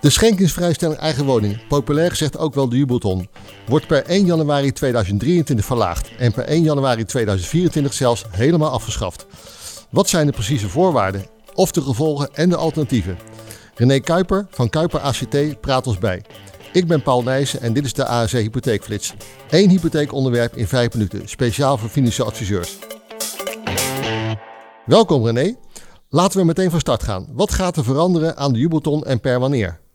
De schenkingsvrijstelling eigen woning, populair gezegd ook wel de jubelton, wordt per 1 januari 2023 verlaagd en per 1 januari 2024 zelfs helemaal afgeschaft. Wat zijn de precieze voorwaarden, of de gevolgen en de alternatieven? René Kuiper van Kuiper ACT praat ons bij. Ik ben Paul Nijssen en dit is de ASC Hypotheekflits. Eén hypotheekonderwerp in 5 minuten, speciaal voor financiële adviseurs. Welkom René. Laten we meteen van start gaan. Wat gaat er veranderen aan de jubelton en per wanneer?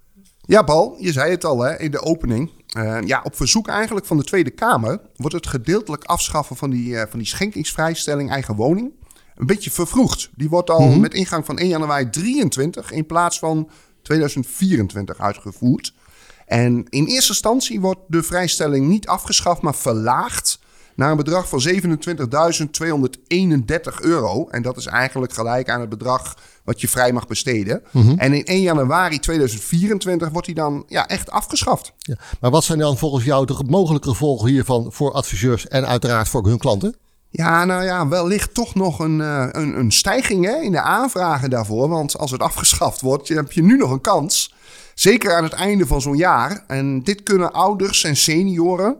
Ja, Paul, je zei het al hè, in de opening. Uh, ja, op verzoek eigenlijk van de Tweede Kamer wordt het gedeeltelijk afschaffen van die, uh, van die schenkingsvrijstelling eigen woning een beetje vervroegd. Die wordt al mm -hmm. met ingang van 1 januari 23 in plaats van 2024 uitgevoerd. En in eerste instantie wordt de vrijstelling niet afgeschaft, maar verlaagd naar een bedrag van 27.231 euro. En dat is eigenlijk gelijk aan het bedrag wat je vrij mag besteden. Mm -hmm. En in 1 januari 2024 wordt die dan ja, echt afgeschaft. Ja, maar wat zijn dan volgens jou de mogelijke gevolgen hiervan voor adviseurs en uiteraard voor hun klanten? Ja, nou ja, wellicht toch nog een, een, een stijging hè, in de aanvragen daarvoor. Want als het afgeschaft wordt, heb je nu nog een kans. Zeker aan het einde van zo'n jaar. En dit kunnen ouders en senioren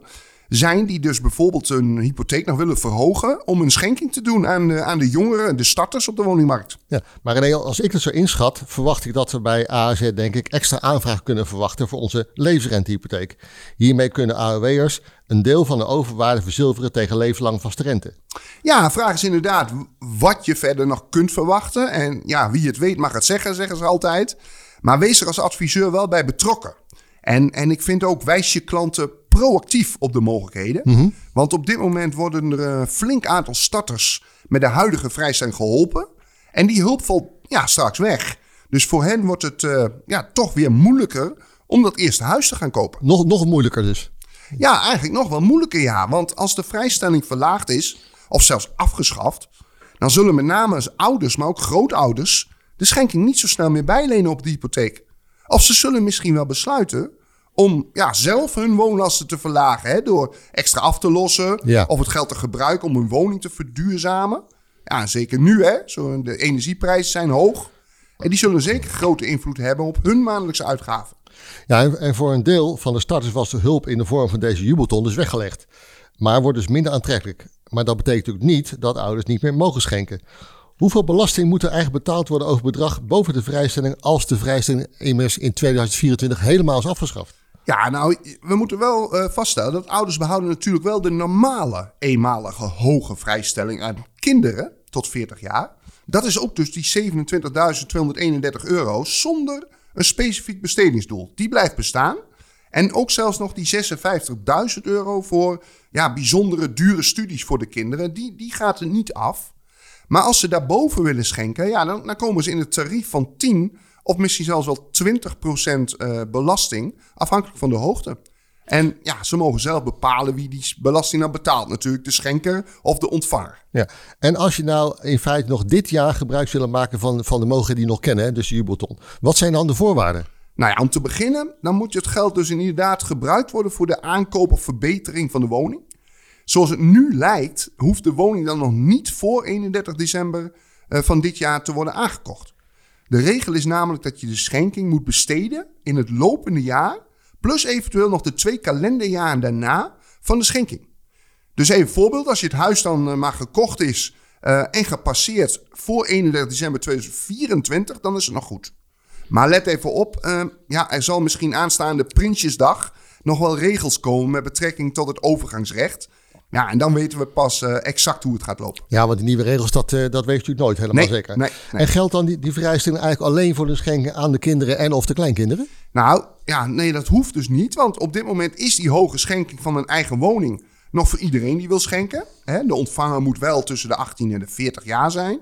zijn die dus bijvoorbeeld een hypotheek nog willen verhogen om een schenking te doen aan de, aan de jongeren, de starters op de woningmarkt. Ja, maar René, als ik het zo inschat, verwacht ik dat we bij AZ denk ik extra aanvraag kunnen verwachten voor onze levensrentehypotheek. Hiermee kunnen AOW'ers een deel van de overwaarde verzilveren tegen levenslang vaste rente. Ja, vraag is inderdaad wat je verder nog kunt verwachten. En ja, wie het weet mag het zeggen, zeggen ze altijd. Maar wees er als adviseur wel bij betrokken. En, en ik vind ook, wijs je klanten proactief op de mogelijkheden. Mm -hmm. Want op dit moment worden er een flink aantal starters met de huidige vrijstelling geholpen. En die hulp valt ja, straks weg. Dus voor hen wordt het uh, ja, toch weer moeilijker om dat eerste huis te gaan kopen. Nog, nog moeilijker dus? Ja, eigenlijk nog wel moeilijker ja. Want als de vrijstelling verlaagd is, of zelfs afgeschaft... dan zullen met name ouders, maar ook grootouders... de schenking niet zo snel meer bijlenen op de hypotheek. Of ze zullen misschien wel besluiten om ja, zelf hun woonlasten te verlagen. Hè, door extra af te lossen. Ja. Of het geld te gebruiken om hun woning te verduurzamen. Ja, zeker nu hè. Zo, de energieprijzen zijn hoog. En die zullen zeker grote invloed hebben op hun maandelijkse uitgaven. Ja, en voor een deel van de starters was de hulp in de vorm van deze jubelton dus weggelegd. Maar wordt dus minder aantrekkelijk. Maar dat betekent natuurlijk niet dat ouders niet meer mogen schenken. Hoeveel belasting moet er eigenlijk betaald worden over bedrag boven de vrijstelling als de vrijstelling immers in 2024 helemaal is afgeschaft? Ja, nou, we moeten wel uh, vaststellen dat ouders behouden natuurlijk wel de normale eenmalige hoge vrijstelling aan kinderen tot 40 jaar. Dat is ook dus die 27.231 euro zonder een specifiek bestedingsdoel. Die blijft bestaan. En ook zelfs nog die 56.000 euro voor ja, bijzondere dure studies voor de kinderen, die, die gaat er niet af. Maar als ze daarboven willen schenken, ja, dan, dan komen ze in het tarief van 10 of misschien zelfs wel 20% belasting, afhankelijk van de hoogte. En ja, ze mogen zelf bepalen wie die belasting dan betaalt. Natuurlijk de schenker of de ontvanger. Ja, en als je nou in feite nog dit jaar gebruik willen maken van, van de mogelijkheden die je nog kennen, dus de jubelton. Wat zijn dan de voorwaarden? Nou ja, om te beginnen, dan moet je het geld dus inderdaad gebruikt worden voor de aankoop of verbetering van de woning. Zoals het nu lijkt, hoeft de woning dan nog niet voor 31 december van dit jaar te worden aangekocht. De regel is namelijk dat je de schenking moet besteden in het lopende jaar, plus eventueel nog de twee kalenderjaren daarna van de schenking. Dus even voorbeeld, als je het huis dan maar gekocht is uh, en gepasseerd voor 31 december 2024, dan is het nog goed. Maar let even op, uh, ja, er zal misschien aanstaande Prinsjesdag nog wel regels komen met betrekking tot het overgangsrecht. Ja, en dan weten we pas uh, exact hoe het gaat lopen. Ja, want die nieuwe regels, dat, uh, dat weet natuurlijk nooit helemaal nee, zeker. Nee, nee. En geldt dan die, die vrijstelling eigenlijk alleen voor de schenken aan de kinderen en of de kleinkinderen? Nou, ja, nee, dat hoeft dus niet. Want op dit moment is die hoge schenking van een eigen woning nog voor iedereen die wil schenken. Hè? De ontvanger moet wel tussen de 18 en de 40 jaar zijn.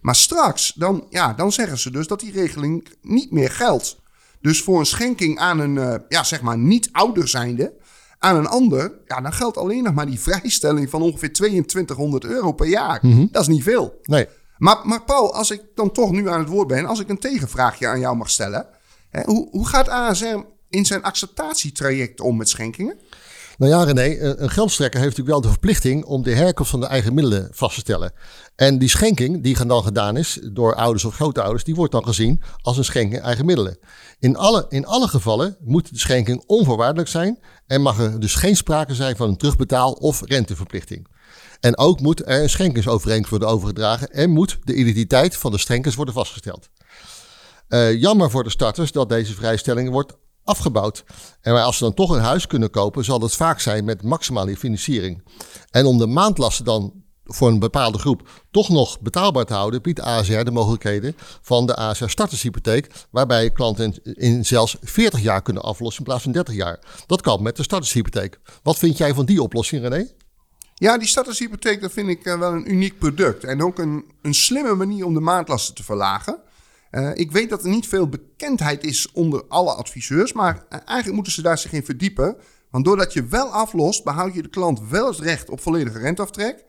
Maar straks, dan, ja, dan zeggen ze dus dat die regeling niet meer geldt. Dus voor een schenking aan een, uh, ja, zeg maar, niet-ouder zijnde aan een ander, ja, dan geldt alleen nog maar die vrijstelling van ongeveer 2200 euro per jaar. Mm -hmm. Dat is niet veel. Nee. Maar, maar Paul, als ik dan toch nu aan het woord ben, als ik een tegenvraagje aan jou mag stellen. Hè, hoe, hoe gaat ASR in zijn acceptatietraject om met schenkingen? Nou ja, René, een geldstrekker heeft natuurlijk wel de verplichting om de herkomst van de eigen middelen vast te stellen. En die schenking die dan gedaan is door ouders of grootouders, die wordt dan gezien als een schenking eigen middelen. In alle, in alle gevallen moet de schenking onvoorwaardelijk zijn en mag er dus geen sprake zijn van een terugbetaal- of renteverplichting. En ook moet er een schenkingsovereenkomst worden overgedragen en moet de identiteit van de schenkers worden vastgesteld. Uh, jammer voor de starters dat deze vrijstelling wordt afgebouwd. En als ze dan toch een huis kunnen kopen, zal het vaak zijn met maximale financiering. En om de maandlasten dan voor een bepaalde groep toch nog betaalbaar te houden, biedt ASR de mogelijkheden van de ASR startershypotheek, waarbij klanten in zelfs 40 jaar kunnen aflossen in plaats van 30 jaar. Dat kan met de startershypotheek. Wat vind jij van die oplossing, René? Ja, die startershypotheek, dat vind ik eh, wel een uniek product. En ook een, een slimme manier om de maandlasten te verlagen. Uh, ik weet dat er niet veel bekendheid is onder alle adviseurs, maar uh, eigenlijk moeten ze daar zich in verdiepen. Want doordat je wel aflost, behoud je de klant wel het recht op volledige renteaftrek.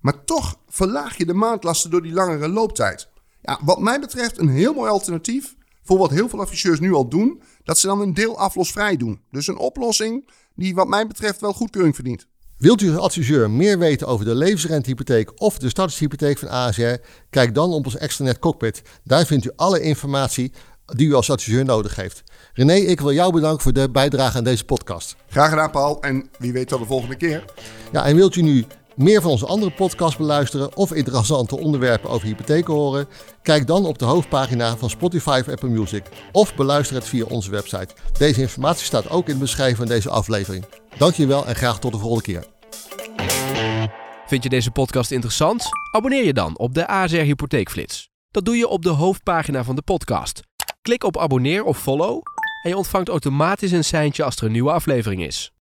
Maar toch verlaag je de maandlasten door die langere looptijd. Ja, wat mij betreft een heel mooi alternatief voor wat heel veel adviseurs nu al doen. Dat ze dan een deel aflosvrij doen. Dus een oplossing die wat mij betreft wel goedkeuring verdient. Wilt u als adviseur meer weten over de levensrentehypotheek of de startershypotheek van ASR? Kijk dan op ons extranet cockpit. Daar vindt u alle informatie die u als adviseur nodig heeft. René, ik wil jou bedanken voor de bijdrage aan deze podcast. Graag gedaan, Paul. En wie weet tot de volgende keer. Ja, en wilt u nu meer van onze andere podcasts beluisteren of interessante onderwerpen over hypotheken horen? Kijk dan op de hoofdpagina van Spotify of Apple Music of beluister het via onze website. Deze informatie staat ook in de beschrijving van deze aflevering. Dankjewel en graag tot de volgende keer. Vind je deze podcast interessant? Abonneer je dan op de ASR Hypotheekflits. Dat doe je op de hoofdpagina van de podcast. Klik op abonneer of follow en je ontvangt automatisch een seintje als er een nieuwe aflevering is.